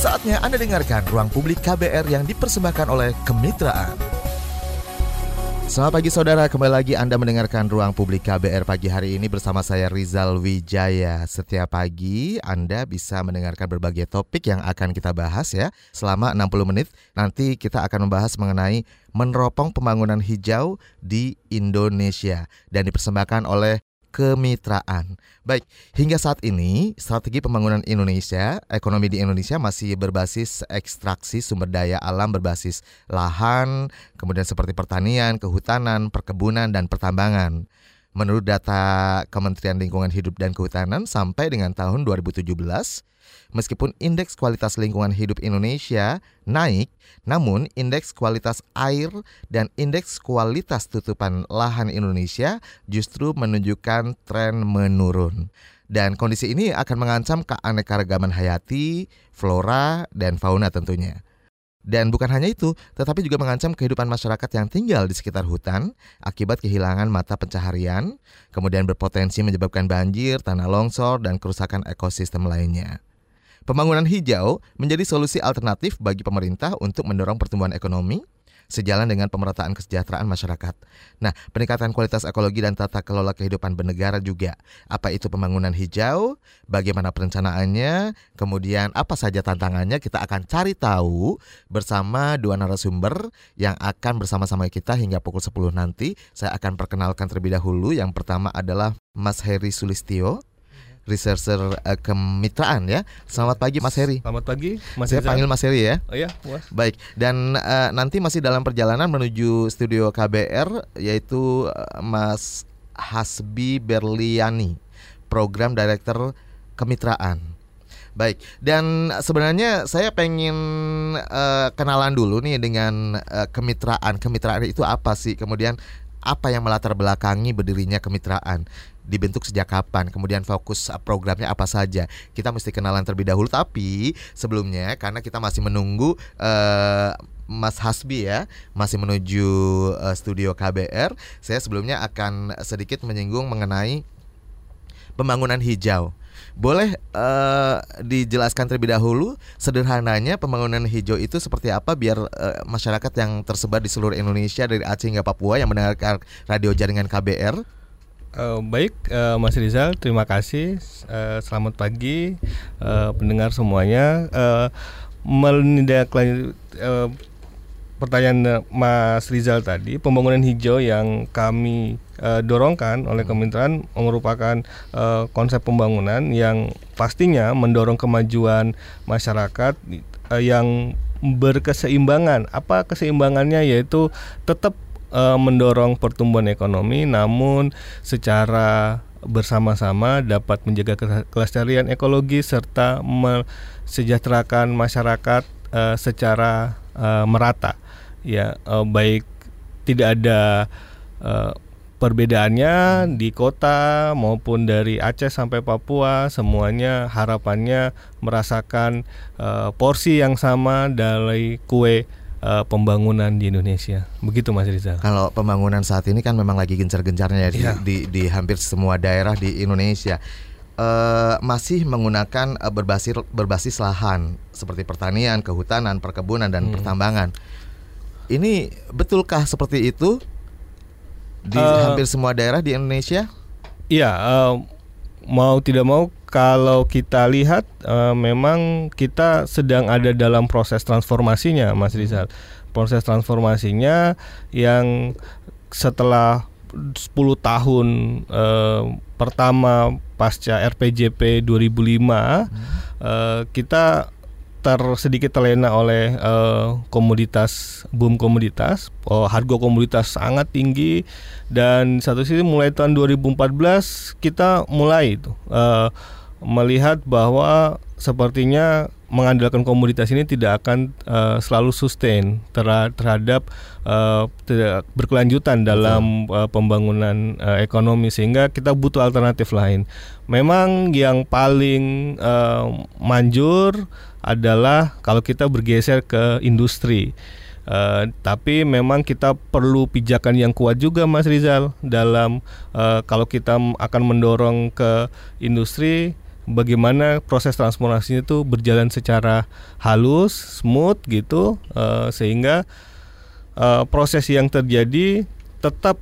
Saatnya Anda dengarkan ruang publik KBR yang dipersembahkan oleh Kemitraan. Selamat pagi saudara, kembali lagi Anda mendengarkan Ruang Publik KBR pagi hari ini bersama saya Rizal Wijaya. Setiap pagi Anda bisa mendengarkan berbagai topik yang akan kita bahas ya selama 60 menit. Nanti kita akan membahas mengenai meneropong pembangunan hijau di Indonesia dan dipersembahkan oleh kemitraan. Baik, hingga saat ini strategi pembangunan Indonesia, ekonomi di Indonesia masih berbasis ekstraksi sumber daya alam berbasis lahan, kemudian seperti pertanian, kehutanan, perkebunan dan pertambangan. Menurut data Kementerian Lingkungan Hidup dan Kehutanan sampai dengan tahun 2017, Meskipun indeks kualitas lingkungan hidup Indonesia naik, namun indeks kualitas air dan indeks kualitas tutupan lahan Indonesia justru menunjukkan tren menurun. Dan kondisi ini akan mengancam keanekaragaman hayati, flora, dan fauna tentunya. Dan bukan hanya itu, tetapi juga mengancam kehidupan masyarakat yang tinggal di sekitar hutan akibat kehilangan mata pencaharian, kemudian berpotensi menyebabkan banjir, tanah longsor, dan kerusakan ekosistem lainnya. Pembangunan hijau menjadi solusi alternatif bagi pemerintah untuk mendorong pertumbuhan ekonomi sejalan dengan pemerataan kesejahteraan masyarakat. Nah, peningkatan kualitas ekologi dan tata kelola kehidupan bernegara juga. Apa itu pembangunan hijau? Bagaimana perencanaannya? Kemudian apa saja tantangannya? Kita akan cari tahu bersama dua narasumber yang akan bersama-sama kita hingga pukul 10 nanti. Saya akan perkenalkan terlebih dahulu. Yang pertama adalah Mas Heri Sulistio researcher uh, kemitraan ya. Selamat pagi Mas Heri. Selamat pagi Mas Saya panggil Mas Heri ya. Oh iya, Mas. Baik. Dan uh, nanti masih dalam perjalanan menuju studio KBR yaitu uh, Mas Hasbi Berliani, Program Director Kemitraan. Baik, dan sebenarnya saya pengen uh, kenalan dulu nih dengan uh, kemitraan. Kemitraan itu apa sih? Kemudian apa yang melatar belakangi berdirinya kemitraan? Dibentuk sejak kapan, kemudian fokus uh, programnya apa saja. Kita mesti kenalan terlebih dahulu, tapi sebelumnya karena kita masih menunggu uh, Mas Hasbi ya masih menuju uh, studio KBR. Saya sebelumnya akan sedikit menyinggung mengenai pembangunan hijau. Boleh uh, dijelaskan terlebih dahulu sederhananya pembangunan hijau itu seperti apa biar uh, masyarakat yang tersebar di seluruh Indonesia dari Aceh hingga Papua yang mendengarkan radio jaringan KBR Uh, baik, uh, Mas Rizal, terima kasih. Uh, selamat pagi, uh, pendengar semuanya. Uh, menindaklanjut uh, pertanyaan Mas Rizal tadi, pembangunan hijau yang kami uh, dorongkan oleh Kementerian merupakan uh, konsep pembangunan yang pastinya mendorong kemajuan masyarakat uh, yang berkeseimbangan. Apa keseimbangannya? Yaitu tetap uh, mendorong pertumbuhan ekonomi namun secara bersama-sama dapat menjaga kelestarian ekologi serta mesejahterakan masyarakat uh, secara uh, merata. Ya uh, baik tidak ada uh, perbedaannya di kota maupun dari Aceh sampai Papua semuanya harapannya merasakan uh, porsi yang sama dari kue uh, pembangunan di Indonesia. Begitu Mas Rizal. Kalau pembangunan saat ini kan memang lagi gencar-gencarnya ya, ya. Di, di di hampir semua daerah di Indonesia. Uh, masih menggunakan uh, berbasis berbasis lahan seperti pertanian, kehutanan, perkebunan dan hmm. pertambangan. Ini betulkah seperti itu di uh, hampir semua daerah di Indonesia? Iya, uh, mau tidak mau kalau kita lihat uh, memang kita sedang ada dalam proses transformasinya Mas Rizal. Proses transformasinya yang setelah 10 tahun uh, pertama pasca RPJP 2005 hmm. uh, kita ter sedikit terlena oleh uh, komoditas boom komoditas oh, harga komoditas sangat tinggi dan satu sisi mulai tahun 2014 kita mulai itu uh, melihat bahwa sepertinya mengandalkan komoditas ini tidak akan uh, selalu sustain terhadap uh, tidak berkelanjutan dalam uh, pembangunan uh, ekonomi sehingga kita butuh alternatif lain. Memang yang paling uh, manjur adalah kalau kita bergeser ke industri. Uh, tapi memang kita perlu pijakan yang kuat juga Mas Rizal dalam uh, kalau kita akan mendorong ke industri bagaimana proses transformasi itu berjalan secara halus, smooth gitu, uh, sehingga uh, proses yang terjadi tetap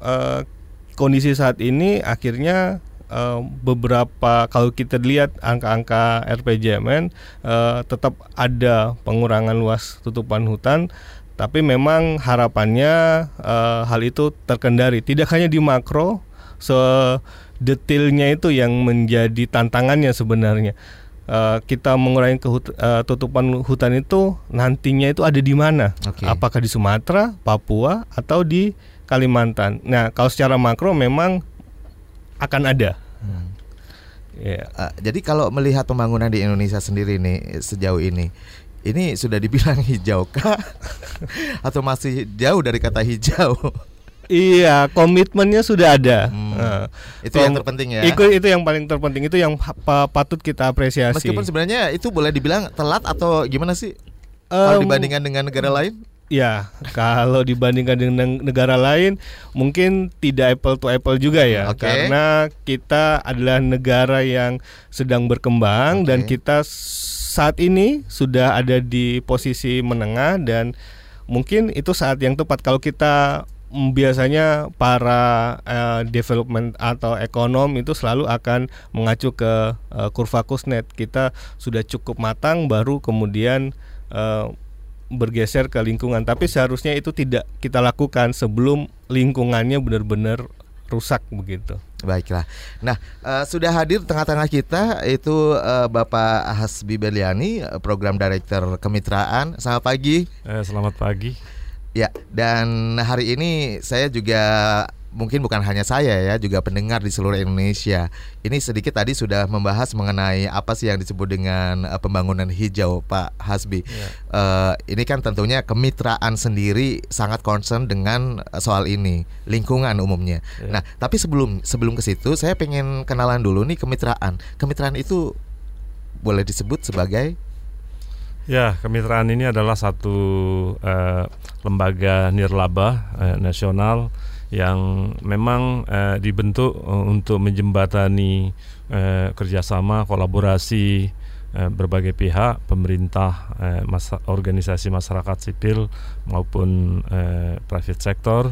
uh, kondisi saat ini akhirnya uh, beberapa kalau kita lihat angka-angka RPJMN uh, tetap ada pengurangan luas tutupan hutan tapi memang harapannya uh, hal itu terkendali. Tidak hanya di makro se detailnya itu yang menjadi tantangannya sebenarnya. Uh, kita mengurangi kehut, uh, tutupan hutan itu nantinya itu ada di mana? Okay. Apakah di Sumatera, Papua, atau di Kalimantan? Nah, kalau secara makro memang akan ada. Hmm. Yeah. Uh, jadi kalau melihat pembangunan di Indonesia sendiri nih sejauh ini, ini sudah dibilang hijau kah? atau masih jauh dari kata hijau? Iya, komitmennya sudah ada. Hmm. Uh, itu yang terpenting ya. Itu itu yang paling terpenting itu yang patut kita apresiasi. Meskipun sebenarnya itu boleh dibilang telat atau gimana sih? Um, kalau dibandingkan dengan negara lain? Ya, kalau dibandingkan dengan negara lain mungkin tidak apple to apple juga ya, okay. karena kita adalah negara yang sedang berkembang okay. dan kita saat ini sudah ada di posisi menengah dan mungkin itu saat yang tepat kalau kita biasanya para uh, development atau ekonom itu selalu akan mengacu ke uh, kurva Kuznets. Kita sudah cukup matang baru kemudian uh, bergeser ke lingkungan. Tapi seharusnya itu tidak kita lakukan sebelum lingkungannya benar-benar rusak begitu. Baiklah. Nah, uh, sudah hadir tengah-tengah kita itu uh, Bapak Hasbi Beliani, Program Director Kemitraan. Selamat pagi. Eh, selamat pagi. Ya, dan hari ini saya juga mungkin bukan hanya saya ya, juga pendengar di seluruh Indonesia. Ini sedikit tadi sudah membahas mengenai apa sih yang disebut dengan uh, pembangunan hijau, Pak Hasbi. Ya. Uh, ini kan tentunya kemitraan sendiri sangat concern dengan soal ini, lingkungan umumnya. Ya. Nah, tapi sebelum sebelum ke situ, saya pengen kenalan dulu nih kemitraan. Kemitraan itu boleh disebut sebagai Ya, kemitraan ini adalah satu uh, lembaga nirlaba uh, nasional yang memang uh, dibentuk uh, untuk menjembatani uh, kerjasama kolaborasi uh, berbagai pihak, pemerintah, uh, masa, organisasi masyarakat sipil maupun uh, private sector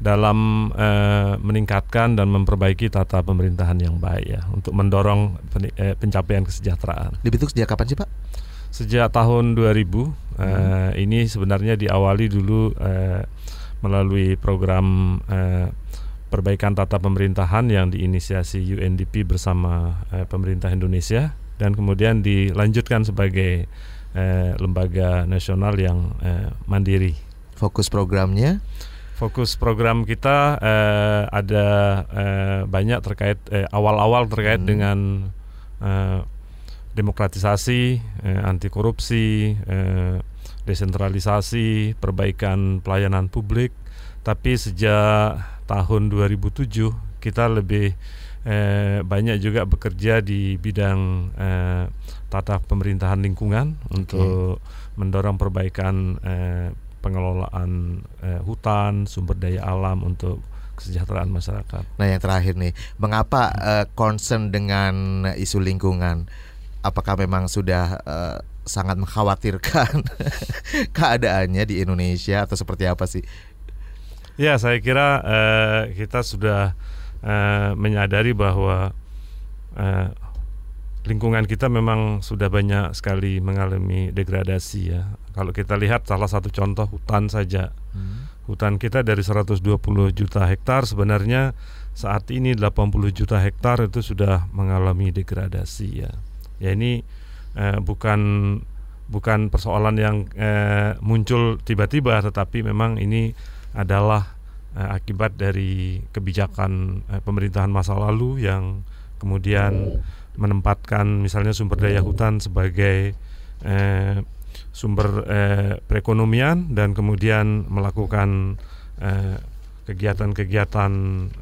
dalam uh, meningkatkan dan memperbaiki tata pemerintahan yang baik ya untuk mendorong pen, uh, pencapaian kesejahteraan. Dibentuk sejak kapan sih Pak? Sejak tahun 2000 hmm. uh, ini sebenarnya diawali dulu uh, melalui program uh, perbaikan tata pemerintahan yang diinisiasi UNDP bersama uh, pemerintah Indonesia dan kemudian dilanjutkan sebagai uh, lembaga nasional yang uh, mandiri. Fokus programnya? Fokus program kita uh, ada uh, banyak terkait awal-awal uh, terkait hmm. dengan uh, demokratisasi, eh, anti korupsi, eh, desentralisasi, perbaikan pelayanan publik. Tapi sejak tahun 2007 kita lebih eh, banyak juga bekerja di bidang eh, tata pemerintahan lingkungan okay. untuk mendorong perbaikan eh, pengelolaan eh, hutan, sumber daya alam untuk kesejahteraan masyarakat. Nah, yang terakhir nih, mengapa uh, concern dengan isu lingkungan? Apakah memang sudah uh, sangat mengkhawatirkan keadaannya di Indonesia atau seperti apa sih? Ya, saya kira uh, kita sudah uh, menyadari bahwa uh, lingkungan kita memang sudah banyak sekali mengalami degradasi ya. Kalau kita lihat salah satu contoh hutan saja. Hmm. Hutan kita dari 120 juta hektar sebenarnya saat ini 80 juta hektar itu sudah mengalami degradasi ya ya ini eh, bukan bukan persoalan yang eh, muncul tiba-tiba tetapi memang ini adalah eh, akibat dari kebijakan eh, pemerintahan masa lalu yang kemudian menempatkan misalnya sumber daya hutan sebagai eh, sumber eh, perekonomian dan kemudian melakukan eh, kegiatan-kegiatan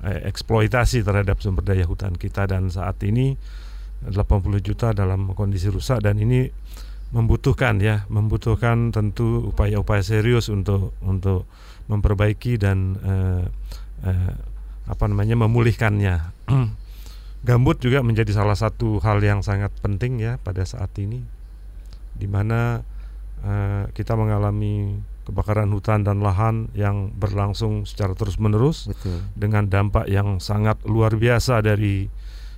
eh, eksploitasi terhadap sumber daya hutan kita. Dan saat ini 80 juta dalam kondisi rusak dan ini membutuhkan ya membutuhkan tentu upaya-upaya serius untuk untuk memperbaiki dan uh, uh, apa namanya memulihkannya. Gambut juga menjadi salah satu hal yang sangat penting ya pada saat ini, di mana uh, kita mengalami kebakaran hutan dan lahan yang berlangsung secara terus-menerus dengan dampak yang sangat luar biasa dari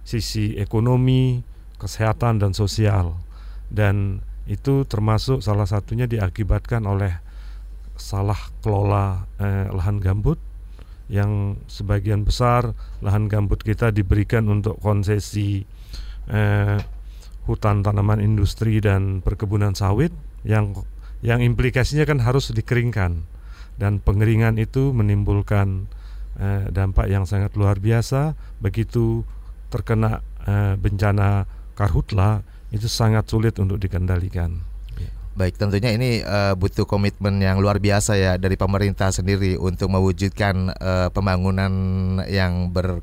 sisi ekonomi, kesehatan dan sosial. Dan itu termasuk salah satunya diakibatkan oleh salah kelola eh, lahan gambut yang sebagian besar lahan gambut kita diberikan untuk konsesi eh, hutan tanaman industri dan perkebunan sawit yang yang implikasinya kan harus dikeringkan dan pengeringan itu menimbulkan eh, dampak yang sangat luar biasa begitu terkena eh, bencana karhutla itu sangat sulit untuk dikendalikan. Baik, tentunya ini uh, butuh komitmen yang luar biasa ya dari pemerintah sendiri untuk mewujudkan uh, pembangunan yang ber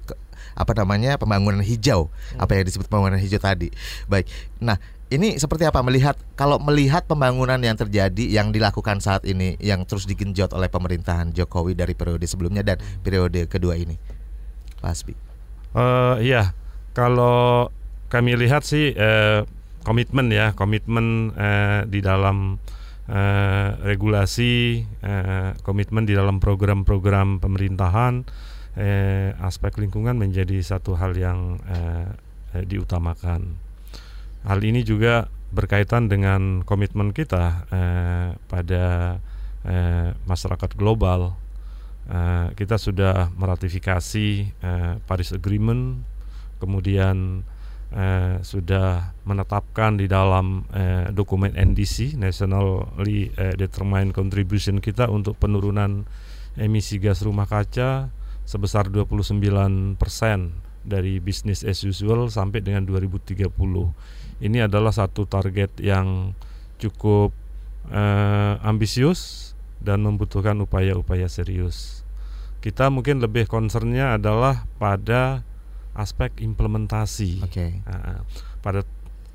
apa namanya pembangunan hijau, hmm. apa yang disebut pembangunan hijau tadi. Baik, nah ini seperti apa melihat kalau melihat pembangunan yang terjadi yang dilakukan saat ini yang terus digenjot oleh pemerintahan Jokowi dari periode sebelumnya dan periode kedua ini, Pak Asbi. Uh, iya, kalau kami lihat sih uh, komitmen ya komitmen uh, di dalam uh, regulasi, uh, komitmen di dalam program-program pemerintahan, uh, aspek lingkungan menjadi satu hal yang uh, uh, diutamakan Hal ini juga berkaitan dengan komitmen kita eh, pada eh, masyarakat global. Eh, kita sudah meratifikasi eh, Paris Agreement, kemudian eh, sudah menetapkan di dalam eh, dokumen NDC (Nationally eh, Determined Contribution) kita untuk penurunan emisi gas rumah kaca sebesar 29 persen dari bisnis as usual sampai dengan 2030 ini adalah satu target yang cukup uh, ambisius dan membutuhkan upaya-upaya serius. Kita mungkin lebih concernnya adalah pada aspek implementasi. Okay. Uh, pada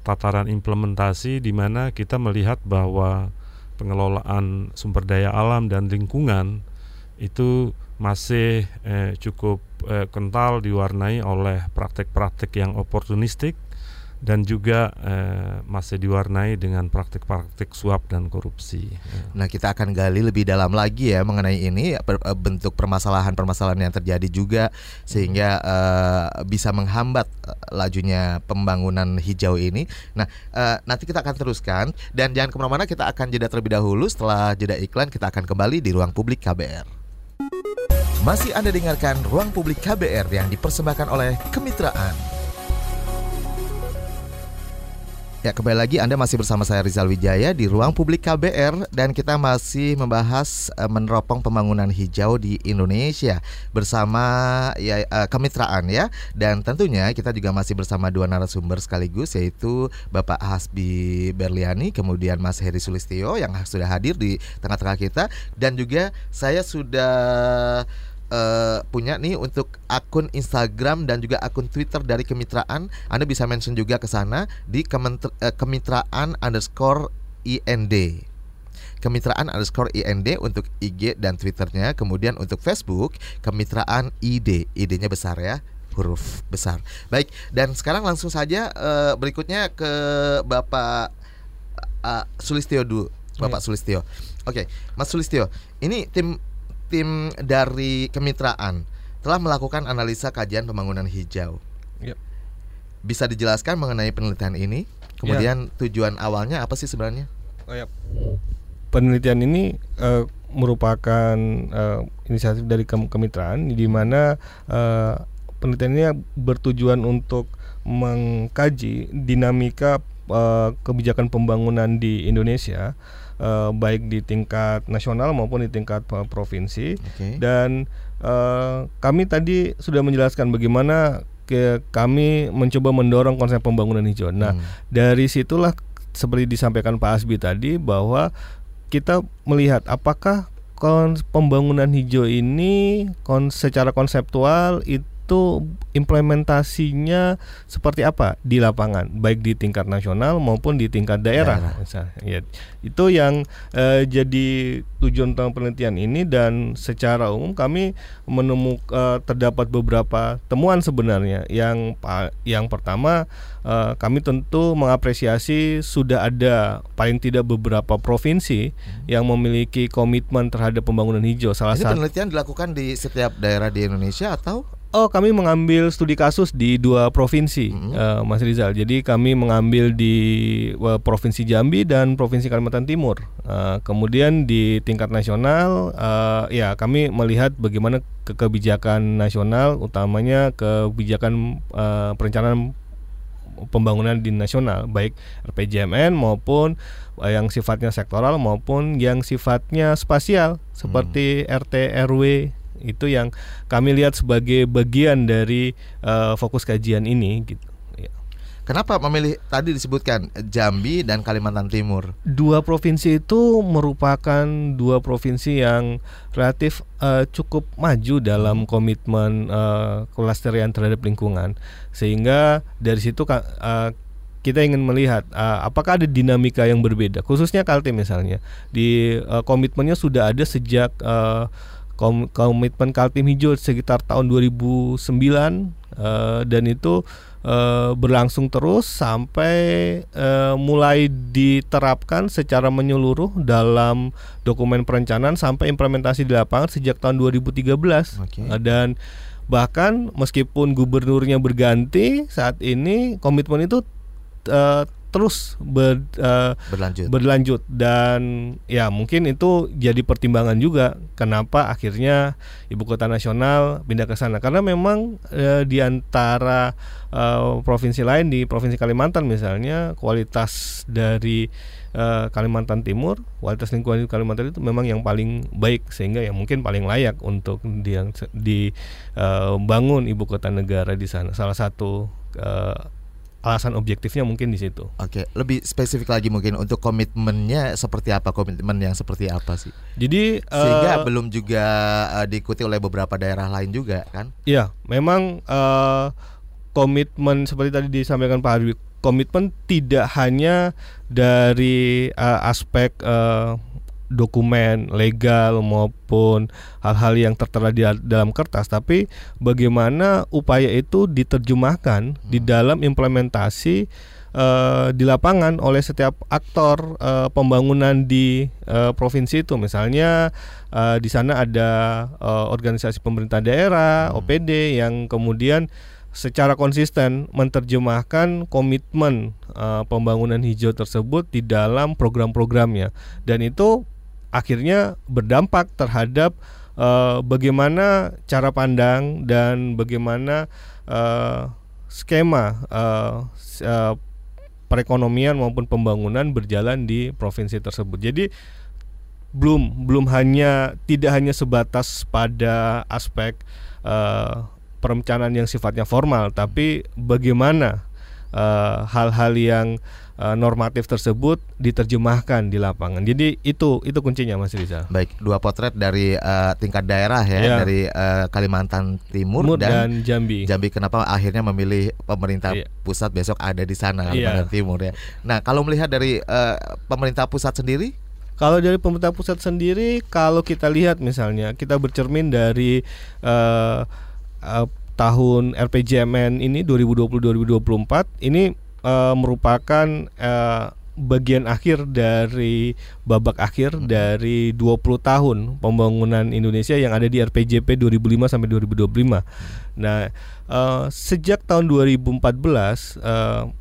tataran implementasi di mana kita melihat bahwa pengelolaan sumber daya alam dan lingkungan itu masih eh, cukup eh, kental diwarnai oleh praktek-praktek yang oportunistik dan juga eh, masih diwarnai dengan praktik-praktik suap dan korupsi. Nah, kita akan gali lebih dalam lagi ya mengenai ini eh, bentuk permasalahan-permasalahan yang terjadi juga sehingga eh, bisa menghambat eh, lajunya pembangunan hijau ini. Nah, eh, nanti kita akan teruskan dan jangan ke mana-mana kita akan jeda terlebih dahulu setelah jeda iklan kita akan kembali di ruang publik KBR. Masih Anda dengarkan Ruang Publik KBR yang dipersembahkan oleh Kemitraan. Ya kembali lagi Anda masih bersama saya Rizal Wijaya di ruang publik KBR dan kita masih membahas uh, meneropong pembangunan hijau di Indonesia bersama ya uh, kemitraan ya. Dan tentunya kita juga masih bersama dua narasumber sekaligus yaitu Bapak Hasbi Berliani kemudian Mas Heri Sulistio yang sudah hadir di tengah-tengah kita. Dan juga saya sudah uh, punya nih untuk akun Instagram dan juga akun Twitter dari kemitraan. Anda bisa mention juga ke sana di kementra, uh, kemitraan underscore IND. Kemitraan underscore IND untuk IG dan Twitternya. Kemudian untuk Facebook kemitraan ID. ID-nya besar ya huruf besar. Baik, dan sekarang langsung saja uh, berikutnya ke Bapak uh, Sulistio dulu. Bapak ya. Sulistio. Oke, okay. Mas Sulistio, ini tim tim dari kemitraan telah melakukan analisa kajian pembangunan hijau. Yep. Bisa dijelaskan mengenai penelitian ini? Kemudian yep. tujuan awalnya apa sih sebenarnya? Oh, yep. Penelitian ini uh, merupakan uh, inisiatif dari kemitraan di mana uh, penelitiannya bertujuan untuk mengkaji dinamika uh, kebijakan pembangunan di Indonesia uh, baik di tingkat nasional maupun di tingkat uh, provinsi okay. dan uh, kami tadi sudah menjelaskan bagaimana ke kami mencoba mendorong konsep pembangunan hijau. Nah, hmm. dari situlah seperti disampaikan Pak Asbi tadi bahwa kita melihat apakah pembangunan hijau ini kon secara konseptual itu itu implementasinya seperti apa di lapangan, baik di tingkat nasional maupun di tingkat daerah. daerah. Misalnya, ya, itu yang uh, jadi tujuan utama penelitian ini dan secara umum kami menemukan uh, terdapat beberapa temuan sebenarnya. Yang yang pertama uh, kami tentu mengapresiasi sudah ada paling tidak beberapa provinsi hmm. yang memiliki komitmen terhadap pembangunan hijau. Salah satu penelitian dilakukan di setiap daerah di Indonesia atau Oh, kami mengambil studi kasus di dua provinsi, mm -hmm. uh, Mas Rizal. Jadi kami mengambil di uh, provinsi Jambi dan provinsi Kalimantan Timur. Uh, kemudian di tingkat nasional, uh, ya kami melihat bagaimana ke kebijakan nasional, utamanya kebijakan uh, perencanaan pembangunan di nasional, baik RPJMN maupun yang sifatnya sektoral maupun yang sifatnya spasial seperti hmm. RT RW itu yang kami lihat sebagai bagian dari uh, fokus kajian ini gitu. Ya. Kenapa memilih tadi disebutkan Jambi dan Kalimantan Timur? Dua provinsi itu merupakan dua provinsi yang relatif uh, cukup maju dalam komitmen uh, kelestarian terhadap lingkungan, sehingga dari situ uh, kita ingin melihat uh, apakah ada dinamika yang berbeda, khususnya Kaltim misalnya. Di uh, komitmennya sudah ada sejak uh, kom komitmen Kaltim Hijau sekitar tahun 2009 uh, eh, dan itu uh, berlangsung terus sampai uh, mulai diterapkan secara menyeluruh dalam dokumen perencanaan sampai implementasi di lapangan sejak tahun 2013 okay. uh, dan bahkan meskipun gubernurnya berganti saat ini komitmen itu uh, terus ber, uh, berlanjut. berlanjut. Dan ya mungkin itu jadi pertimbangan juga kenapa akhirnya ibu kota nasional pindah ke sana. Karena memang uh, di antara uh, provinsi lain di provinsi Kalimantan misalnya kualitas dari uh, Kalimantan Timur kualitas lingkungan di Kalimantan itu memang yang paling baik sehingga yang mungkin paling layak untuk dibangun uh, ibu kota negara di sana. Salah satu uh, alasan objektifnya mungkin di situ. Oke, lebih spesifik lagi mungkin untuk komitmennya seperti apa komitmen yang seperti apa sih? Jadi sehingga uh, belum juga uh, diikuti oleh beberapa daerah lain juga kan? Iya, memang uh, komitmen seperti tadi disampaikan Pak Harwi, komitmen tidak hanya dari uh, aspek uh, dokumen legal maupun hal-hal yang tertera di dalam kertas tapi bagaimana upaya itu diterjemahkan hmm. di dalam implementasi uh, di lapangan oleh setiap aktor uh, pembangunan di uh, provinsi itu misalnya uh, di sana ada uh, organisasi pemerintah daerah hmm. OPD yang kemudian secara konsisten menerjemahkan komitmen uh, pembangunan hijau tersebut di dalam program-programnya dan itu akhirnya berdampak terhadap uh, bagaimana cara pandang dan bagaimana uh, skema uh, uh, perekonomian maupun pembangunan berjalan di provinsi tersebut. Jadi belum belum hanya tidak hanya sebatas pada aspek uh, perencanaan yang sifatnya formal, tapi bagaimana hal-hal uh, yang uh, normatif tersebut diterjemahkan di lapangan. Jadi itu itu kuncinya Mas Rizal. Baik, dua potret dari uh, tingkat daerah ya, ya. dari uh, Kalimantan Timur, dan, dan Jambi. Jambi kenapa akhirnya memilih pemerintah ya. pusat besok ada di sana Kalimantan ya. Timur ya. Nah, kalau melihat dari uh, pemerintah pusat sendiri kalau dari pemerintah pusat sendiri, kalau kita lihat misalnya kita bercermin dari uh, uh, tahun RPJMN ini 2020-2024 ini uh, merupakan uh, bagian akhir dari babak akhir hmm. dari 20 tahun pembangunan Indonesia yang ada di RPJP 2005 sampai 2025. Hmm. Nah, uh, sejak tahun 2014 uh,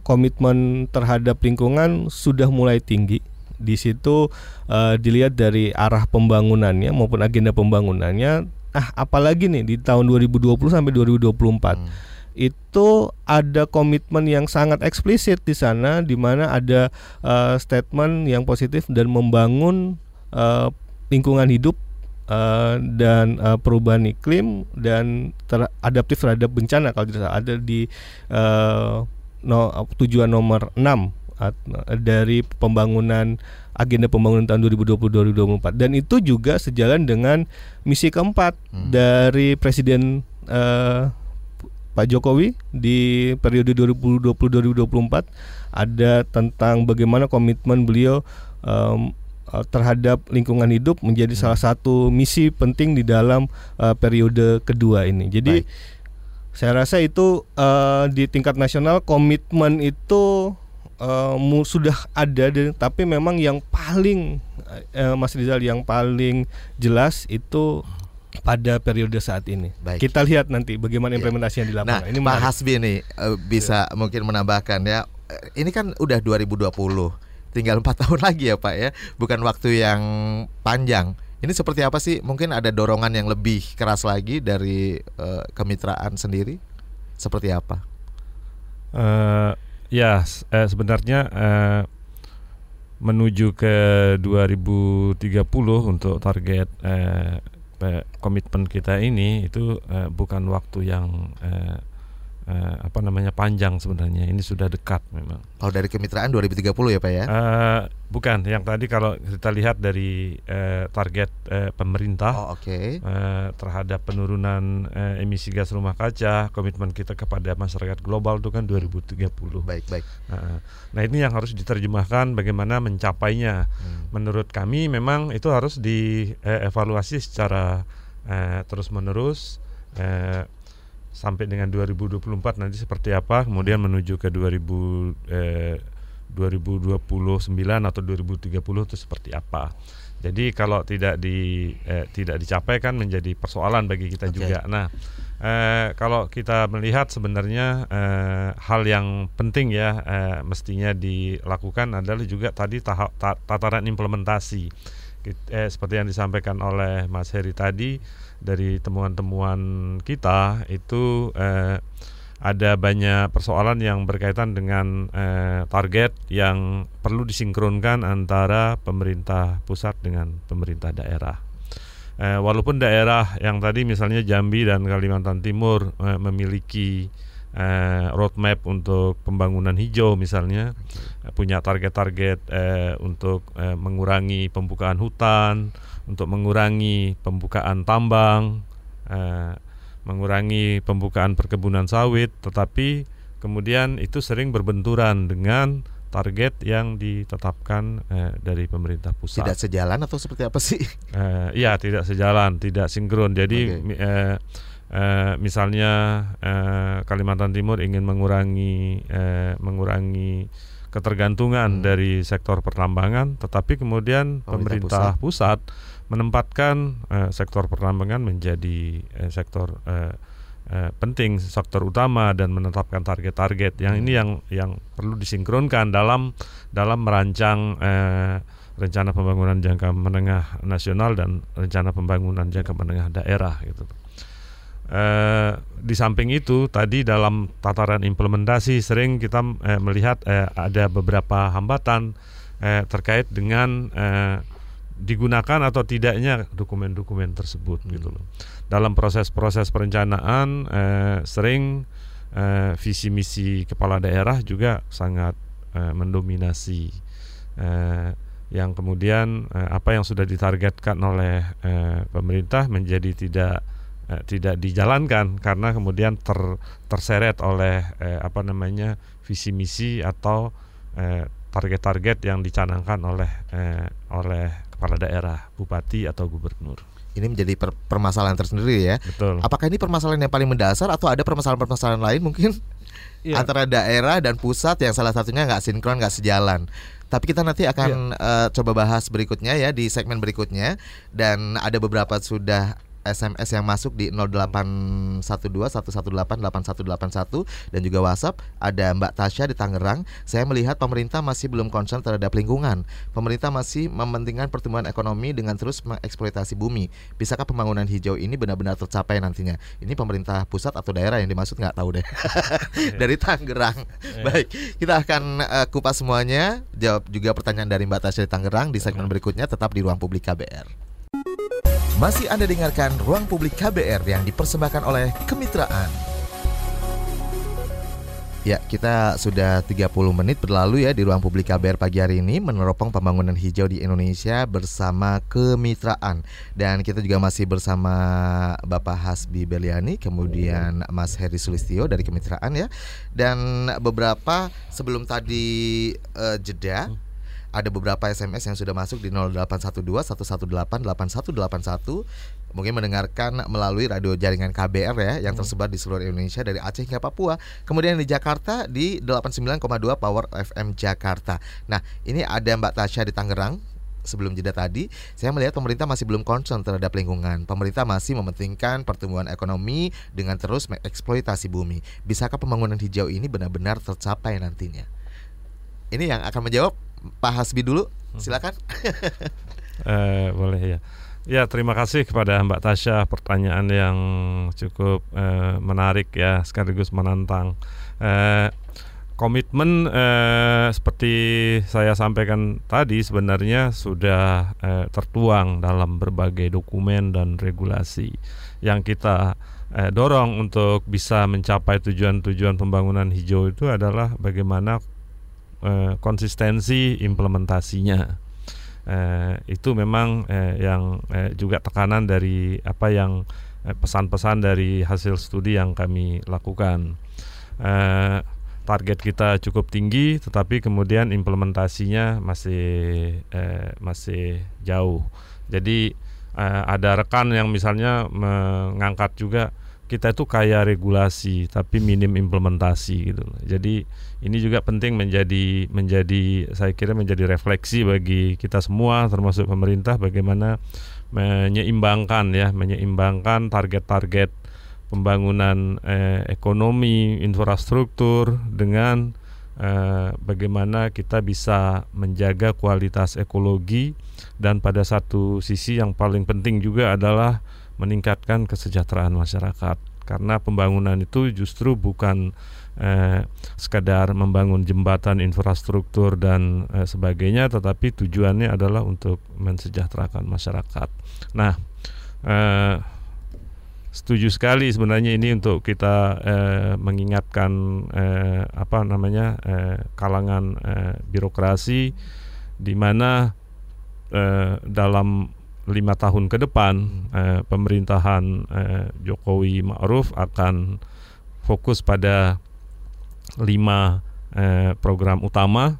komitmen terhadap lingkungan sudah mulai tinggi. Di situ uh, dilihat dari arah pembangunannya maupun agenda pembangunannya. Ah, apalagi nih di tahun 2020 sampai 2024. Hmm itu ada komitmen yang sangat eksplisit di sana di mana ada uh, statement yang positif dan membangun uh, lingkungan hidup uh, dan uh, perubahan iklim dan teradaptif terhadap bencana kalau tidak salah ada di uh, no, tujuan nomor 6 dari pembangunan agenda pembangunan tahun 2020-2024 dan itu juga sejalan dengan misi keempat hmm. dari Presiden uh, Pak Jokowi di periode 2020-2024 ada tentang bagaimana komitmen beliau um, terhadap lingkungan hidup menjadi hmm. salah satu misi penting di dalam uh, periode kedua ini. Jadi Baik. saya rasa itu uh, di tingkat nasional komitmen itu uh, sudah ada, tapi memang yang paling uh, Mas Rizal yang paling jelas itu pada periode saat ini. Baik. Kita lihat nanti bagaimana iya. implementasinya di lapangan. Nah, ini Pak Hasbi nih uh, bisa ya. mungkin menambahkan ya. Ini kan udah 2020, tinggal empat tahun lagi ya Pak ya, bukan waktu yang panjang. Ini seperti apa sih? Mungkin ada dorongan yang lebih keras lagi dari uh, kemitraan sendiri? Seperti apa? Uh, ya, uh, sebenarnya uh, menuju ke 2030 untuk target uh, komitmen kita ini itu uh, bukan waktu yang uh, uh, apa namanya panjang sebenarnya. Ini sudah dekat memang. Kalau dari kemitraan 2030 ya Pak ya? Uh, bukan. Yang tadi kalau kita lihat dari uh, target uh, pemerintah oh, okay. uh, terhadap penurunan uh, emisi gas rumah kaca, komitmen kita kepada masyarakat global itu kan 2030. Baik baik. Uh, nah ini yang harus diterjemahkan bagaimana mencapainya. Hmm. Menurut kami memang itu harus dievaluasi secara uh, terus menerus. Uh, sampai dengan 2024 nanti seperti apa kemudian menuju ke 2000 eh, 2029 atau 2030 itu seperti apa. Jadi kalau tidak di eh, tidak dicapai kan menjadi persoalan bagi kita okay. juga. Nah, eh, kalau kita melihat sebenarnya eh, hal yang penting ya eh, mestinya dilakukan adalah juga tadi tahap tataran implementasi. Eh, seperti yang disampaikan oleh Mas Heri tadi dari temuan-temuan kita itu eh, ada banyak persoalan yang berkaitan dengan eh, target yang perlu disinkronkan antara pemerintah pusat dengan pemerintah daerah. Eh, walaupun daerah yang tadi misalnya Jambi dan Kalimantan Timur eh, memiliki eh, roadmap untuk pembangunan hijau misalnya okay. punya target-target eh, untuk eh, mengurangi pembukaan hutan untuk mengurangi pembukaan tambang, eh, mengurangi pembukaan perkebunan sawit, tetapi kemudian itu sering berbenturan dengan target yang ditetapkan eh, dari pemerintah pusat. Tidak sejalan atau seperti apa sih? Eh, iya, tidak sejalan, tidak sinkron. Jadi okay. eh, eh, misalnya eh, Kalimantan Timur ingin mengurangi eh, mengurangi ketergantungan hmm. dari sektor pertambangan, tetapi kemudian pemerintah, pemerintah pusat, pusat menempatkan uh, sektor pertambangan menjadi uh, sektor uh, uh, penting, sektor utama dan menetapkan target-target. Yang ini yang yang perlu disinkronkan dalam dalam merancang uh, rencana pembangunan jangka menengah nasional dan rencana pembangunan jangka menengah daerah gitu. Uh, di samping itu tadi dalam tataran implementasi sering kita uh, melihat uh, ada beberapa hambatan uh, terkait dengan uh, digunakan atau tidaknya dokumen-dokumen tersebut hmm. gitu loh. Dalam proses-proses perencanaan eh, sering eh, visi misi kepala daerah juga sangat eh, mendominasi eh, yang kemudian eh, apa yang sudah ditargetkan oleh eh, pemerintah menjadi tidak eh, tidak dijalankan karena kemudian ter, terseret oleh eh, apa namanya visi misi atau eh, target-target yang dicanangkan oleh eh, oleh kepala daerah, bupati atau gubernur. Ini menjadi per permasalahan tersendiri ya. Betul. Apakah ini permasalahan yang paling mendasar atau ada permasalahan-permasalahan lain mungkin ya. antara daerah dan pusat yang salah satunya nggak sinkron, nggak sejalan? Tapi kita nanti akan ya. uh, coba bahas berikutnya ya di segmen berikutnya dan ada beberapa sudah SMS yang masuk di 081211888181 dan juga WhatsApp ada Mbak Tasya di Tangerang. Saya melihat pemerintah masih belum concern terhadap lingkungan. Pemerintah masih mementingkan pertumbuhan ekonomi dengan terus mengeksploitasi bumi. Bisakah pembangunan hijau ini benar-benar tercapai nantinya? Ini pemerintah pusat atau daerah yang dimaksud nggak tahu deh. dari Tangerang. Yeah. Baik, kita akan uh, kupas semuanya. Jawab juga pertanyaan dari Mbak Tasya di Tangerang di segmen berikutnya tetap di ruang publik KBR. Masih Anda dengarkan Ruang Publik KBR yang dipersembahkan oleh Kemitraan. Ya, kita sudah 30 menit berlalu ya di ruang publik KBR pagi hari ini meneropong pembangunan hijau di Indonesia bersama kemitraan. Dan kita juga masih bersama Bapak Hasbi Beliani, kemudian Mas Heri Sulistio dari kemitraan ya. Dan beberapa sebelum tadi uh, jeda ada beberapa SMS yang sudah masuk di 0812 118 8181 mungkin mendengarkan melalui radio jaringan KBR ya yang hmm. tersebar di seluruh Indonesia dari Aceh hingga Papua. Kemudian di Jakarta di 89,2 Power FM Jakarta. Nah, ini ada Mbak Tasya di Tangerang sebelum jeda tadi, saya melihat pemerintah masih belum concern terhadap lingkungan. Pemerintah masih mementingkan pertumbuhan ekonomi dengan terus mengeksploitasi bumi. Bisakah pembangunan hijau ini benar-benar tercapai nantinya? Ini yang akan menjawab Pak Hasbi dulu. Hmm. Silakan. uh, boleh ya. Ya, terima kasih kepada Mbak Tasya pertanyaan yang cukup eh, menarik ya, sekaligus menantang. Eh, komitmen eh, seperti saya sampaikan tadi sebenarnya sudah eh, tertuang dalam berbagai dokumen dan regulasi yang kita eh, dorong untuk bisa mencapai tujuan-tujuan pembangunan hijau itu adalah bagaimana eh, konsistensi implementasinya eh, itu memang eh, yang eh, juga tekanan dari apa yang eh, pesan-pesan dari hasil studi yang kami lakukan. Eh, target kita cukup tinggi, tetapi kemudian implementasinya masih eh, masih jauh. Jadi eh, ada rekan yang misalnya mengangkat juga kita itu kaya regulasi tapi minim implementasi gitu. Jadi ini juga penting menjadi menjadi saya kira menjadi refleksi bagi kita semua termasuk pemerintah bagaimana menyeimbangkan ya menyeimbangkan target-target pembangunan eh, ekonomi infrastruktur dengan eh, bagaimana kita bisa menjaga kualitas ekologi dan pada satu sisi yang paling penting juga adalah meningkatkan kesejahteraan masyarakat karena pembangunan itu justru bukan eh, sekadar membangun jembatan infrastruktur dan eh, sebagainya tetapi tujuannya adalah untuk mensejahterakan masyarakat. Nah, eh, setuju sekali sebenarnya ini untuk kita eh, mengingatkan eh, apa namanya eh, kalangan eh, birokrasi di mana eh, dalam lima tahun ke depan eh, pemerintahan eh, Jokowi Ma'ruf akan fokus pada lima eh, program utama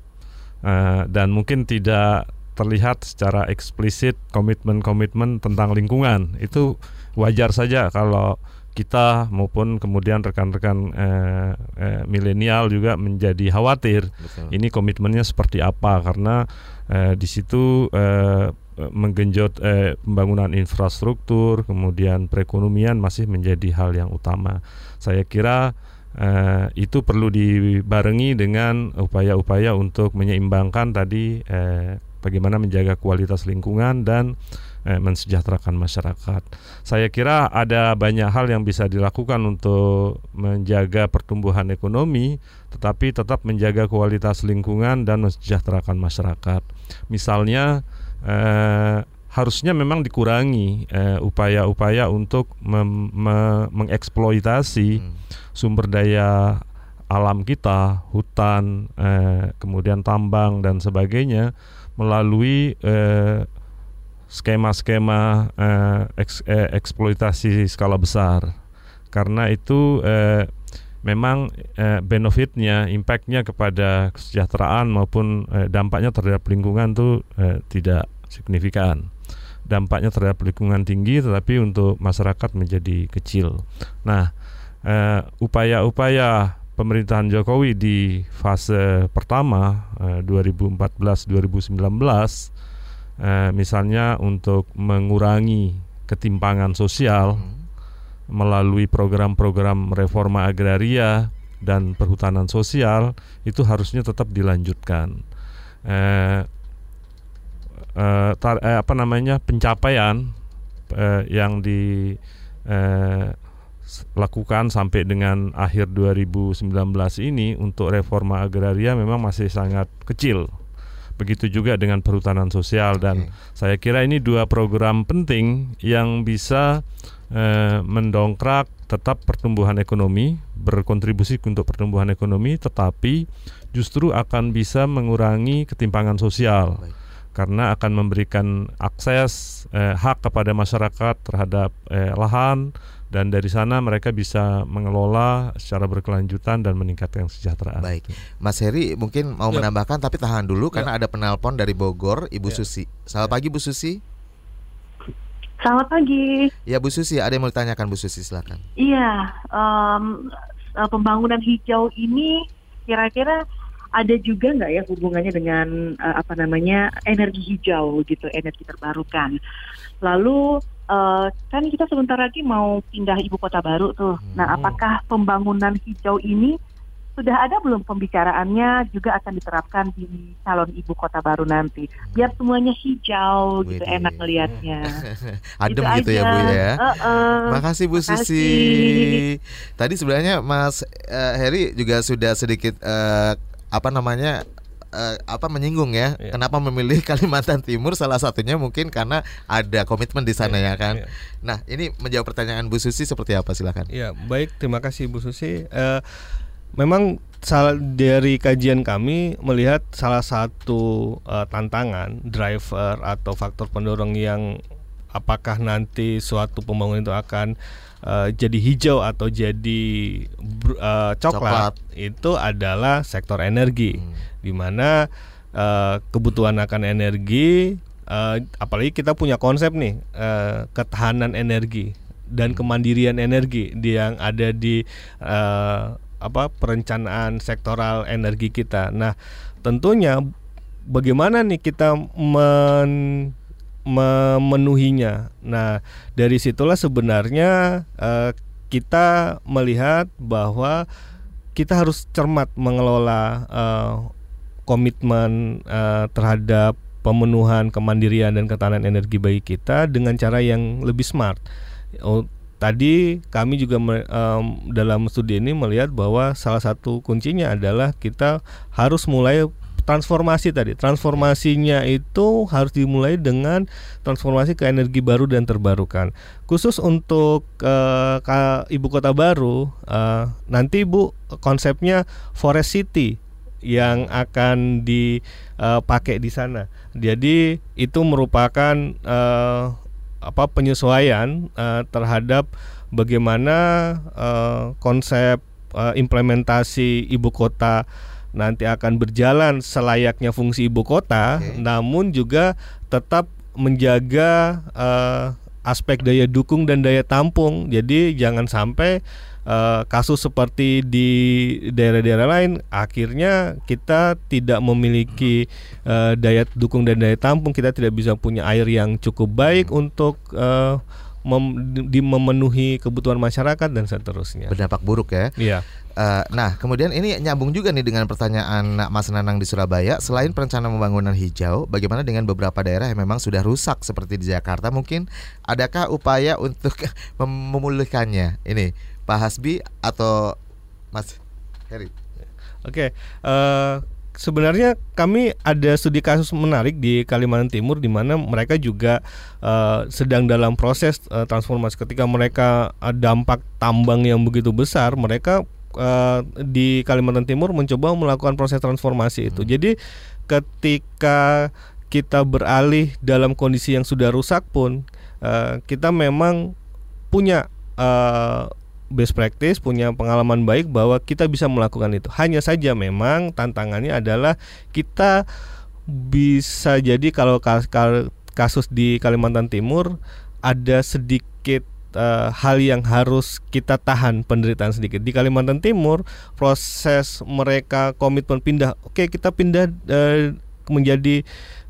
eh, dan mungkin tidak terlihat secara eksplisit komitmen-komitmen tentang lingkungan itu wajar saja kalau kita maupun kemudian rekan-rekan eh, eh, milenial juga menjadi khawatir Betul. ini komitmennya seperti apa karena eh, di situ eh, menggenjot eh, pembangunan infrastruktur, kemudian perekonomian masih menjadi hal yang utama. Saya kira eh, itu perlu dibarengi dengan upaya-upaya untuk menyeimbangkan tadi eh, bagaimana menjaga kualitas lingkungan dan eh, mensejahterakan masyarakat. Saya kira ada banyak hal yang bisa dilakukan untuk menjaga pertumbuhan ekonomi, tetapi tetap menjaga kualitas lingkungan dan mensejahterakan masyarakat. Misalnya eh, harusnya memang dikurangi eh, upaya-upaya untuk mem, me, mengeksploitasi hmm. sumber daya alam kita, hutan, eh, kemudian tambang dan sebagainya melalui eh, skema-skema eh, eks, eh, eksploitasi skala besar. Karena itu eh, memang eh, benefitnya, impactnya kepada kesejahteraan maupun eh, dampaknya terhadap lingkungan itu eh, tidak signifikan. Dampaknya terhadap lingkungan tinggi, tetapi untuk masyarakat menjadi kecil. Nah, eh, upaya-upaya pemerintahan Jokowi di fase pertama eh, 2014-2019, eh, misalnya untuk mengurangi ketimpangan sosial hmm. melalui program-program reforma agraria dan perhutanan sosial, itu harusnya tetap dilanjutkan. Eh, uh, tar, eh, apa namanya pencapaian uh, yang dilakukan uh, sampai dengan akhir 2019 ini untuk reforma agraria memang masih sangat kecil. Begitu juga dengan perhutanan sosial dan saya kira ini dua program penting yang bisa uh, mendongkrak tetap pertumbuhan ekonomi, berkontribusi untuk pertumbuhan ekonomi, tetapi justru akan bisa mengurangi ketimpangan sosial. Baik karena akan memberikan akses eh, hak kepada masyarakat terhadap eh, lahan dan dari sana mereka bisa mengelola secara berkelanjutan dan meningkatkan kesejahteraan. Baik, Mas Heri mungkin mau ya. menambahkan tapi tahan dulu ya. karena ada penelpon dari Bogor, Ibu ya. Susi. Selamat ya. pagi Bu Susi. Selamat pagi. Ya Bu Susi, ada yang mau ditanyakan Bu Susi silakan. Iya, um, pembangunan hijau ini kira-kira ada juga nggak ya hubungannya dengan uh, apa namanya energi hijau gitu, energi terbarukan. Lalu uh, kan kita sebentar lagi mau pindah ibu kota baru tuh. Hmm. Nah, apakah pembangunan hijau ini sudah ada belum pembicaraannya juga akan diterapkan di calon ibu kota baru nanti biar semuanya hijau gitu Wih, enak melihatnya adem gitu, gitu ya bu ya uh -uh. makasih bu makasih. Susi tadi sebenarnya Mas uh, Heri juga sudah sedikit uh, apa namanya uh, apa menyinggung ya yeah. kenapa memilih Kalimantan Timur salah satunya mungkin karena ada komitmen di sana yeah, ya kan. Yeah. Nah ini menjawab pertanyaan Bu Susi seperti apa silakan. Ya baik terima kasih Bu Susi. Uh, memang salah dari kajian kami melihat salah satu uh, tantangan driver atau faktor pendorong yang apakah nanti suatu pembangunan itu akan uh, jadi hijau atau jadi uh, coklat, coklat itu adalah sektor energi hmm. di mana uh, kebutuhan akan energi uh, apalagi kita punya konsep nih uh, ketahanan energi dan hmm. kemandirian energi yang ada di uh, apa perencanaan sektoral energi kita. Nah, tentunya bagaimana nih kita men memenuhinya. Nah, dari situlah sebenarnya uh, kita melihat bahwa kita harus cermat mengelola uh, komitmen uh, terhadap pemenuhan kemandirian dan ketahanan energi bagi kita dengan cara yang lebih smart. Oh, tadi kami juga um, dalam studi ini melihat bahwa salah satu kuncinya adalah kita harus mulai transformasi tadi transformasinya itu harus dimulai dengan transformasi ke energi baru dan terbarukan. Khusus untuk uh, ibu kota baru uh, nanti ibu konsepnya forest city yang akan dipakai uh, di sana. Jadi itu merupakan uh, apa penyesuaian uh, terhadap bagaimana uh, konsep uh, implementasi ibu kota nanti akan berjalan selayaknya fungsi ibu kota, okay. namun juga tetap menjaga uh, aspek daya dukung dan daya tampung. Jadi jangan sampai uh, kasus seperti di daerah-daerah lain akhirnya kita tidak memiliki uh, daya dukung dan daya tampung, kita tidak bisa punya air yang cukup baik hmm. untuk uh, mem, di memenuhi kebutuhan masyarakat dan seterusnya. Berdampak buruk ya. Iya. Uh, nah, kemudian ini nyambung juga nih dengan pertanyaan Mas Nanang di Surabaya. Selain perencanaan pembangunan hijau, bagaimana dengan beberapa daerah yang memang sudah rusak seperti di Jakarta? Mungkin adakah upaya untuk memulihkannya? Ini Pak Hasbi atau Mas Heri? Oke, okay, uh, eh, sebenarnya kami ada studi kasus menarik di Kalimantan Timur di mana mereka juga uh, sedang dalam proses uh, transformasi ketika mereka uh, dampak tambang yang begitu besar mereka uh, di Kalimantan Timur mencoba melakukan proses transformasi itu. Hmm. Jadi ketika kita beralih dalam kondisi yang sudah rusak pun uh, kita memang punya uh, best practice, punya pengalaman baik bahwa kita bisa melakukan itu. Hanya saja memang tantangannya adalah kita bisa jadi kalau kasus di Kalimantan Timur ada sedikit uh, hal yang harus kita tahan penderitaan sedikit. Di Kalimantan Timur proses mereka komitmen pindah, oke kita pindah uh, menjadi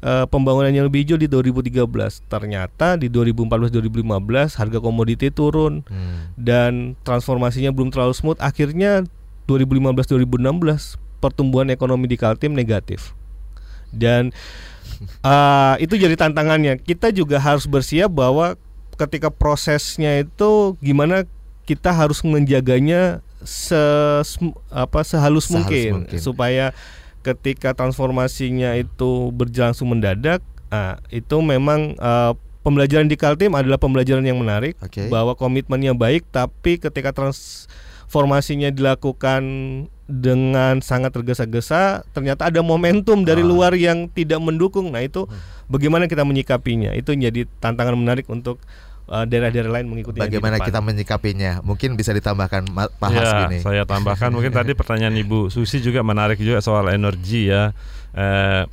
uh, pembangunan yang lebih hijau di 2013. Ternyata di 2014-2015 harga komoditi turun hmm. dan transformasinya belum terlalu smooth. Akhirnya 2015-2016 pertumbuhan ekonomi di Kaltim negatif. Dan uh, itu jadi tantangannya. Kita juga harus bersiap bahwa ketika prosesnya itu gimana kita harus menjaganya se apa sehalus, sehalus mungkin, mungkin supaya ketika transformasinya itu berlangsung mendadak, uh, itu memang uh, pembelajaran di Kaltim adalah pembelajaran yang menarik Oke. bahwa komitmennya baik tapi ketika transformasinya dilakukan dengan sangat tergesa-gesa ternyata ada momentum dari Ah. luar yang tidak mendukung nah itu Hmm. bagaimana kita menyikapinya itu menjadi tantangan menarik untuk daerah-daerah lain mengikuti Bagaimana kita menyikapinya? Mungkin bisa ditambahkan Pak Ya, saya tambahkan mungkin tadi pertanyaan Ibu Susi juga menarik juga soal energi ya. Eh,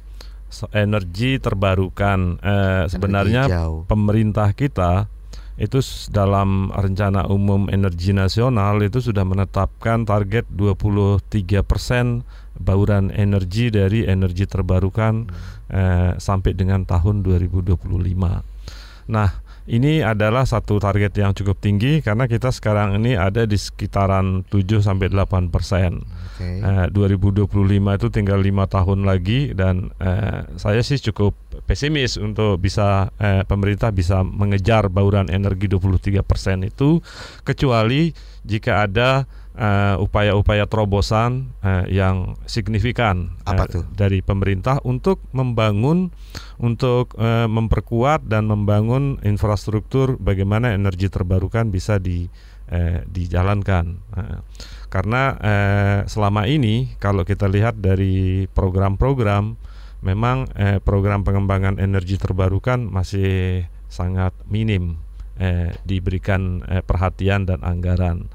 so- energi terbarukan. Eh, sebenarnya hijau. pemerintah kita itu dalam rencana umum energi nasional itu sudah menetapkan target 23% bauran energi dari energi terbarukan eh, sampai dengan tahun 2025. Nah, ini adalah satu target yang cukup tinggi karena kita sekarang ini ada di sekitaran 7 sampai 8 persen. Oke. Eh, 2025 itu tinggal lima tahun lagi dan eh, saya sih cukup pesimis untuk bisa eh, pemerintah bisa mengejar bauran energi 23% itu kecuali jika ada eh, upaya-upaya terobosan eh, yang signifikan Apa eh, dari pemerintah untuk membangun untuk eh, memperkuat dan membangun infrastruktur bagaimana energi terbarukan bisa di eh, dijalankan. Eh, karena eh, selama ini kalau kita lihat dari program-program memang eh, program pengembangan energi terbarukan masih sangat minim eh, diberikan eh, perhatian dan anggaran.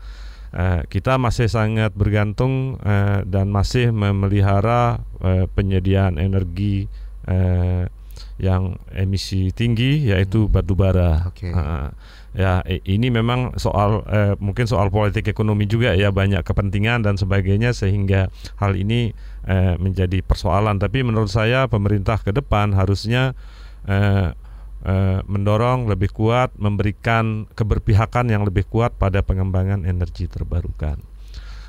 Eh, kita masih sangat bergantung eh, dan masih memelihara eh, penyediaan energi yang emisi tinggi yaitu batu bara. Oke. Ah, ya ini memang soal mungkin soal politik ekonomi juga ya banyak kepentingan dan sebagainya sehingga hal ini menjadi persoalan. Tapi menurut saya pemerintah ke depan harusnya eh, mendorong lebih kuat, memberikan keberpihakan yang lebih kuat pada pengembangan energi terbarukan.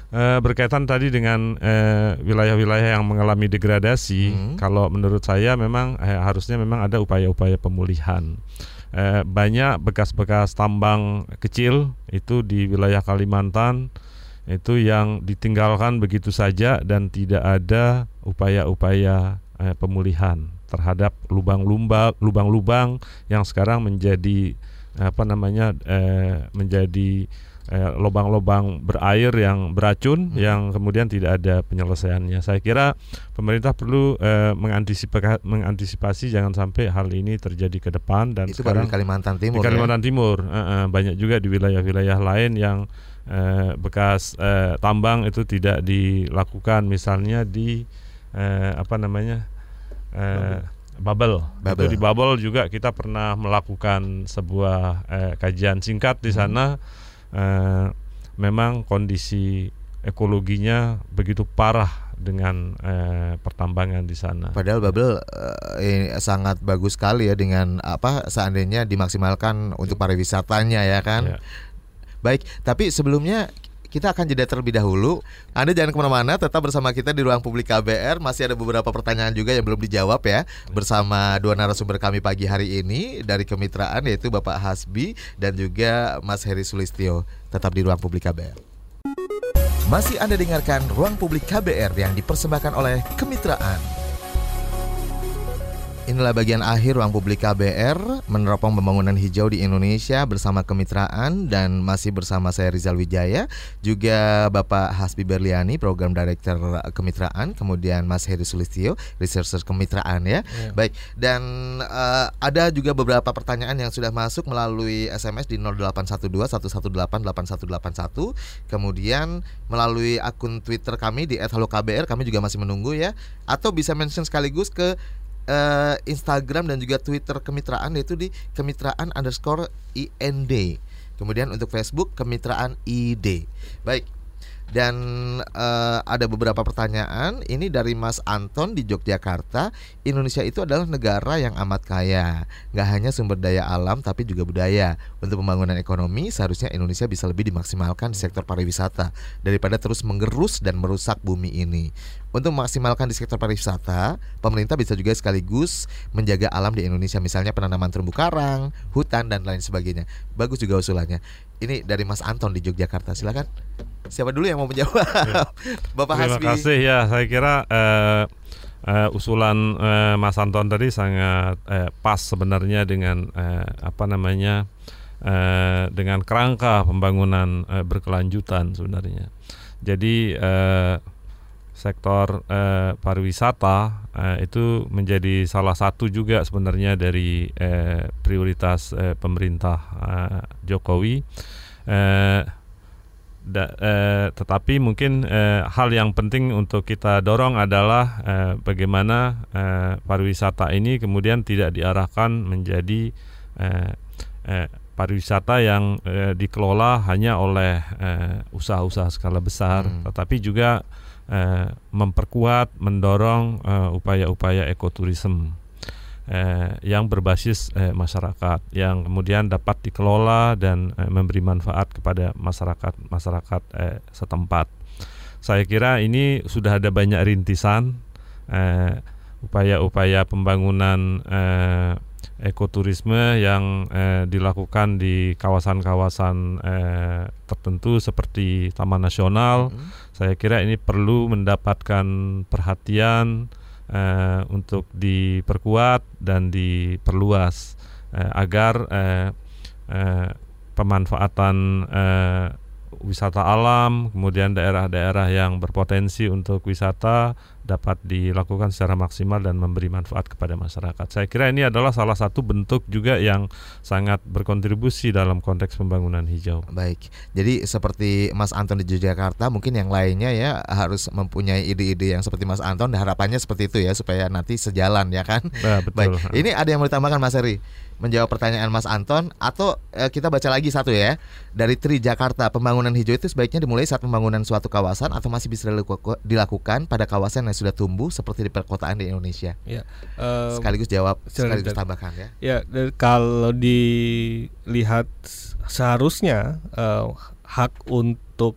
Eh, berkaitan tadi dengan eh, wilayah-wilayah yang mengalami degradasi, Hmm. kalau menurut saya memang harusnya memang ada upaya-upaya pemulihan. Banyak bekas-bekas tambang kecil itu di wilayah Kalimantan itu yang ditinggalkan begitu saja dan tidak ada upaya-upaya eh, pemulihan terhadap lubang-lubang lubang-lubang yang sekarang menjadi apa namanya eh, menjadi eh, lubang-lubang berair yang beracun yang kemudian tidak ada penyelesaiannya. Saya kira pemerintah perlu eh, mengantisipasi, mengantisipasi jangan sampai hal ini terjadi ke depan dan Itu baru sekarang di Kalimantan di Timur. ya? Kalimantan Timur eh, eh, banyak juga di wilayah-wilayah lain yang eh, bekas eh, tambang itu tidak dilakukan misalnya di eh, apa namanya eh, Babel. Babel. Itu di Babel juga kita pernah melakukan sebuah eh, kajian singkat di sana. Eh, memang kondisi ekologinya begitu parah dengan eh, pertambangan di sana. Padahal Babel eh, sangat bagus sekali ya dengan apa seandainya dimaksimalkan untuk pariwisatanya ya kan. Ya. Baik, tapi sebelumnya kita akan jeda terlebih dahulu. Anda jangan ke mana-mana, tetap bersama kita di ruang publik KBR. Masih ada beberapa pertanyaan juga yang belum dijawab ya bersama dua narasumber kami pagi hari ini dari kemitraan yaitu Bapak Hasbi dan juga Mas Heri Sulistyo. Tetap di ruang publik KBR. Masih Anda dengarkan Ruang Publik KBR yang dipersembahkan oleh Kemitraan. Inilah bagian akhir ruang publik KBR meneropong pembangunan hijau di Indonesia bersama kemitraan dan masih bersama saya Rizal Wijaya, juga Bapak Hasbi Berliani, Program Director Kemitraan, kemudian Mas Heri Sulistyo, Researcher Kemitraan ya. Baik, dan eh, ada juga beberapa pertanyaan yang sudah masuk melalui SMS di 0812 118 8181, kemudian melalui akun Twitter kami di @halokbr kami juga masih menunggu ya, atau bisa mention sekaligus ke eh, Instagram dan juga Twitter kemitraan yaitu di kemitraan underscore IND. Kemudian untuk Facebook kemitraan ID. Baik. Dan eh, ada beberapa pertanyaan. Ini dari Mas Anton di Yogyakarta. Indonesia itu adalah negara yang amat kaya. Nggak hanya sumber daya alam tapi juga budaya. Untuk pembangunan ekonomi seharusnya Indonesia bisa lebih dimaksimalkan di sektor pariwisata daripada terus menggerus dan merusak bumi ini. Untuk memaksimalkan di sektor pariwisata, pemerintah bisa juga sekaligus menjaga alam di Indonesia, misalnya penanaman terumbu karang, hutan dan lain sebagainya. Bagus juga usulannya. Ini dari Mas Anton di Yogyakarta. Silakan. Siapa dulu yang mau menjawab? Bapak Terima Hasbi. kasih ya. Saya kira eh, uh, usulan uh, Mas Anton tadi sangat uh, pas sebenarnya dengan uh, apa namanya uh, dengan kerangka pembangunan uh, berkelanjutan sebenarnya. Jadi uh, sektor uh, pariwisata uh, itu menjadi salah satu juga sebenarnya dari uh, prioritas uh, pemerintah uh, Jokowi. Uh, da, eh, tetapi mungkin eh, hal yang penting untuk kita dorong adalah eh, bagaimana eh, pariwisata ini kemudian tidak diarahkan menjadi eh, eh, pariwisata yang eh, dikelola hanya oleh eh, usaha-usaha skala besar, hmm. tetapi juga eh, memperkuat, mendorong eh, upaya-upaya ekoturisme eh, yang berbasis eh, masyarakat yang kemudian dapat dikelola dan eh, memberi manfaat kepada masyarakat masyarakat eh, setempat. Saya kira ini sudah ada banyak rintisan eh, upaya-upaya pembangunan eh, ekoturisme yang eh, dilakukan di kawasan-kawasan eh, tertentu seperti Taman Nasional. -hmm. Saya kira ini perlu mendapatkan perhatian uh, untuk diperkuat dan diperluas uh, agar uh, uh, pemanfaatan uh, wisata alam, kemudian daerah-daerah yang berpotensi untuk wisata dapat dilakukan secara maksimal dan memberi manfaat kepada masyarakat. Saya kira ini adalah salah satu bentuk juga yang sangat berkontribusi dalam konteks pembangunan hijau. Baik, jadi seperti Mas Anton di Yogyakarta, mungkin yang lainnya ya harus mempunyai ide-ide yang seperti Mas Anton. Harapannya seperti itu ya supaya nanti sejalan ya kan. Nah, betul. Baik, ini ada yang mau ditambahkan Mas Heri? Menjawab pertanyaan Mas Anton atau eh, kita baca lagi satu ya dari Tri Jakarta pembangunan hijau itu sebaiknya dimulai saat pembangunan suatu kawasan atau masih bisa dilakukan pada kawasan yang sudah tumbuh seperti di perkotaan di Indonesia. Ya, uh, sekaligus jawab sekaligus tambahkan ya. Ya kalau dilihat seharusnya uh, hak untuk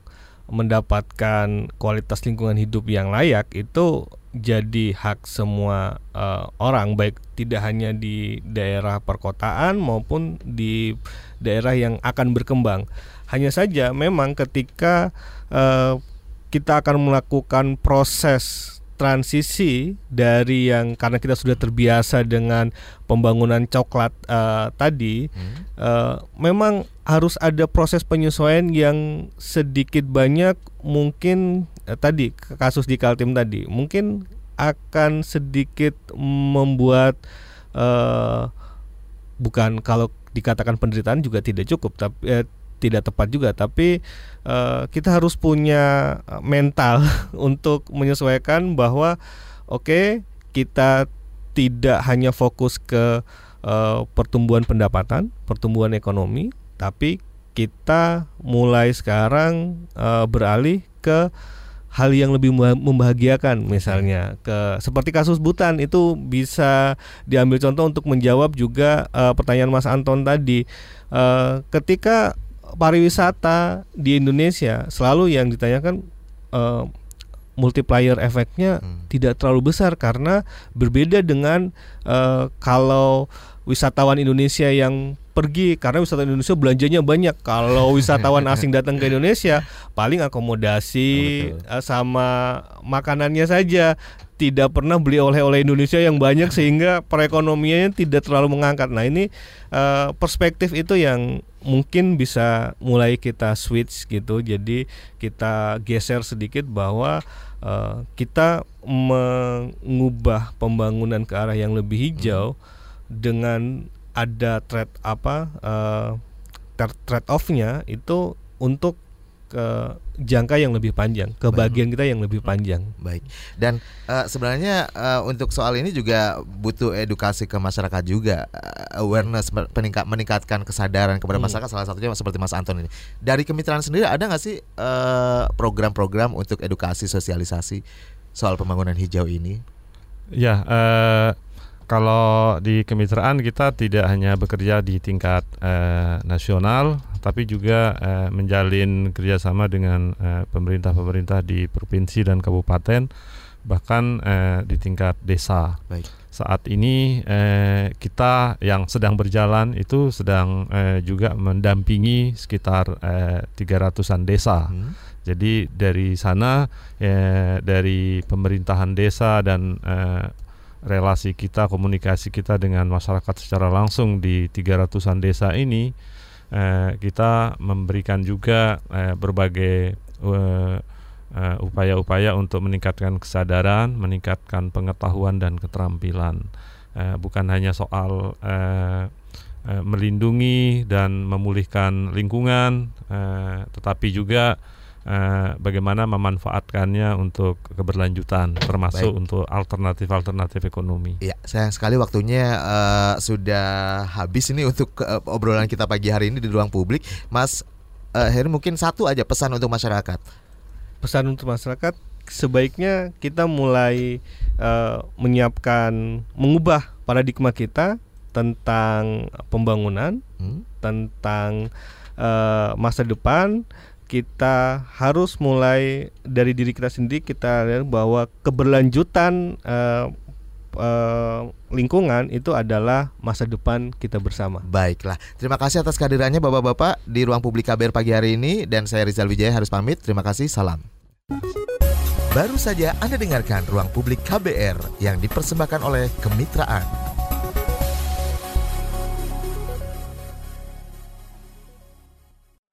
mendapatkan kualitas lingkungan hidup yang layak itu jadi hak semua uh, orang baik tidak hanya di daerah perkotaan maupun di daerah yang akan berkembang. Hanya saja memang ketika uh, kita akan melakukan proses transisi dari yang karena kita sudah terbiasa dengan pembangunan coklat uh, tadi, hmm. uh, memang harus ada proses penyesuaian yang sedikit banyak mungkin uh, tadi kasus di Kaltim tadi mungkin akan sedikit membuat uh, bukan kalau dikatakan penderitaan juga tidak cukup tapi uh, tidak tepat juga tapi uh, kita harus punya mental untuk menyesuaikan bahwa oke okay, kita tidak hanya fokus ke uh, pertumbuhan pendapatan, pertumbuhan ekonomi, tapi kita mulai sekarang uh, beralih ke hal yang lebih membahagiakan misalnya ke seperti kasus Butan itu bisa diambil contoh untuk menjawab juga uh, pertanyaan Mas Anton tadi uh, ketika pariwisata di Indonesia selalu yang ditanyakan uh, multiplier efeknya hmm. tidak terlalu besar karena berbeda dengan uh, kalau wisatawan Indonesia yang pergi karena wisatawan Indonesia belanjanya banyak. Kalau wisatawan asing datang ke Indonesia paling akomodasi oh, sama makanannya saja tidak pernah beli oleh-oleh Indonesia yang banyak sehingga perekonomiannya tidak terlalu mengangkat. Nah, ini uh, perspektif itu yang mungkin bisa mulai kita switch gitu. Jadi kita geser sedikit bahwa uh, kita mengubah pembangunan ke arah yang lebih hijau hmm. dengan ada trade apa uh, trade offnya itu untuk ke jangka yang lebih panjang, ke bagian kita yang lebih panjang. Baik. Dan uh, sebenarnya uh, untuk soal ini juga butuh edukasi ke masyarakat juga, uh, awareness peningkat meningkatkan kesadaran kepada hmm. masyarakat salah satunya seperti Mas Anton ini. Dari kemitraan sendiri ada nggak sih program-program uh, untuk edukasi sosialisasi soal pembangunan hijau ini? Ya, uh, kalau di kemitraan kita tidak hanya bekerja di tingkat uh, nasional, tapi juga uh, menjalin kerjasama dengan uh, pemerintah-pemerintah di provinsi dan kabupaten, bahkan uh, di tingkat desa. Baik. saat ini eh, kita yang sedang berjalan itu sedang eh, juga mendampingi sekitar eh, 300-an desa. Hmm. Jadi dari sana eh, dari pemerintahan desa dan eh, relasi kita, komunikasi kita dengan masyarakat secara langsung di 300-an desa ini eh, kita memberikan juga eh, berbagai eh, uh, upaya-upaya untuk meningkatkan kesadaran, meningkatkan pengetahuan dan keterampilan. Uh, bukan hanya soal uh, uh, melindungi dan memulihkan lingkungan, uh, tetapi juga uh, bagaimana memanfaatkannya untuk keberlanjutan, termasuk Baik. untuk alternatif-alternatif ekonomi. Ya, sayang sekali waktunya uh, sudah habis ini untuk uh, obrolan kita pagi hari ini di ruang publik, Mas. Uh, Heri mungkin satu aja pesan untuk masyarakat pesan untuk masyarakat sebaiknya kita mulai uh, menyiapkan mengubah paradigma kita tentang pembangunan, hmm? tentang uh, masa depan. Kita harus mulai dari diri kita sendiri. Kita lihat bahwa keberlanjutan uh, uh, lingkungan itu adalah masa depan kita bersama. Baiklah, terima kasih atas kehadirannya Bapak-bapak di ruang publik KBR pagi hari ini dan saya Rizal Wijaya harus pamit. Terima kasih, salam. Baru saja Anda dengarkan Ruang Publik KBR yang dipersembahkan oleh Kemitraan.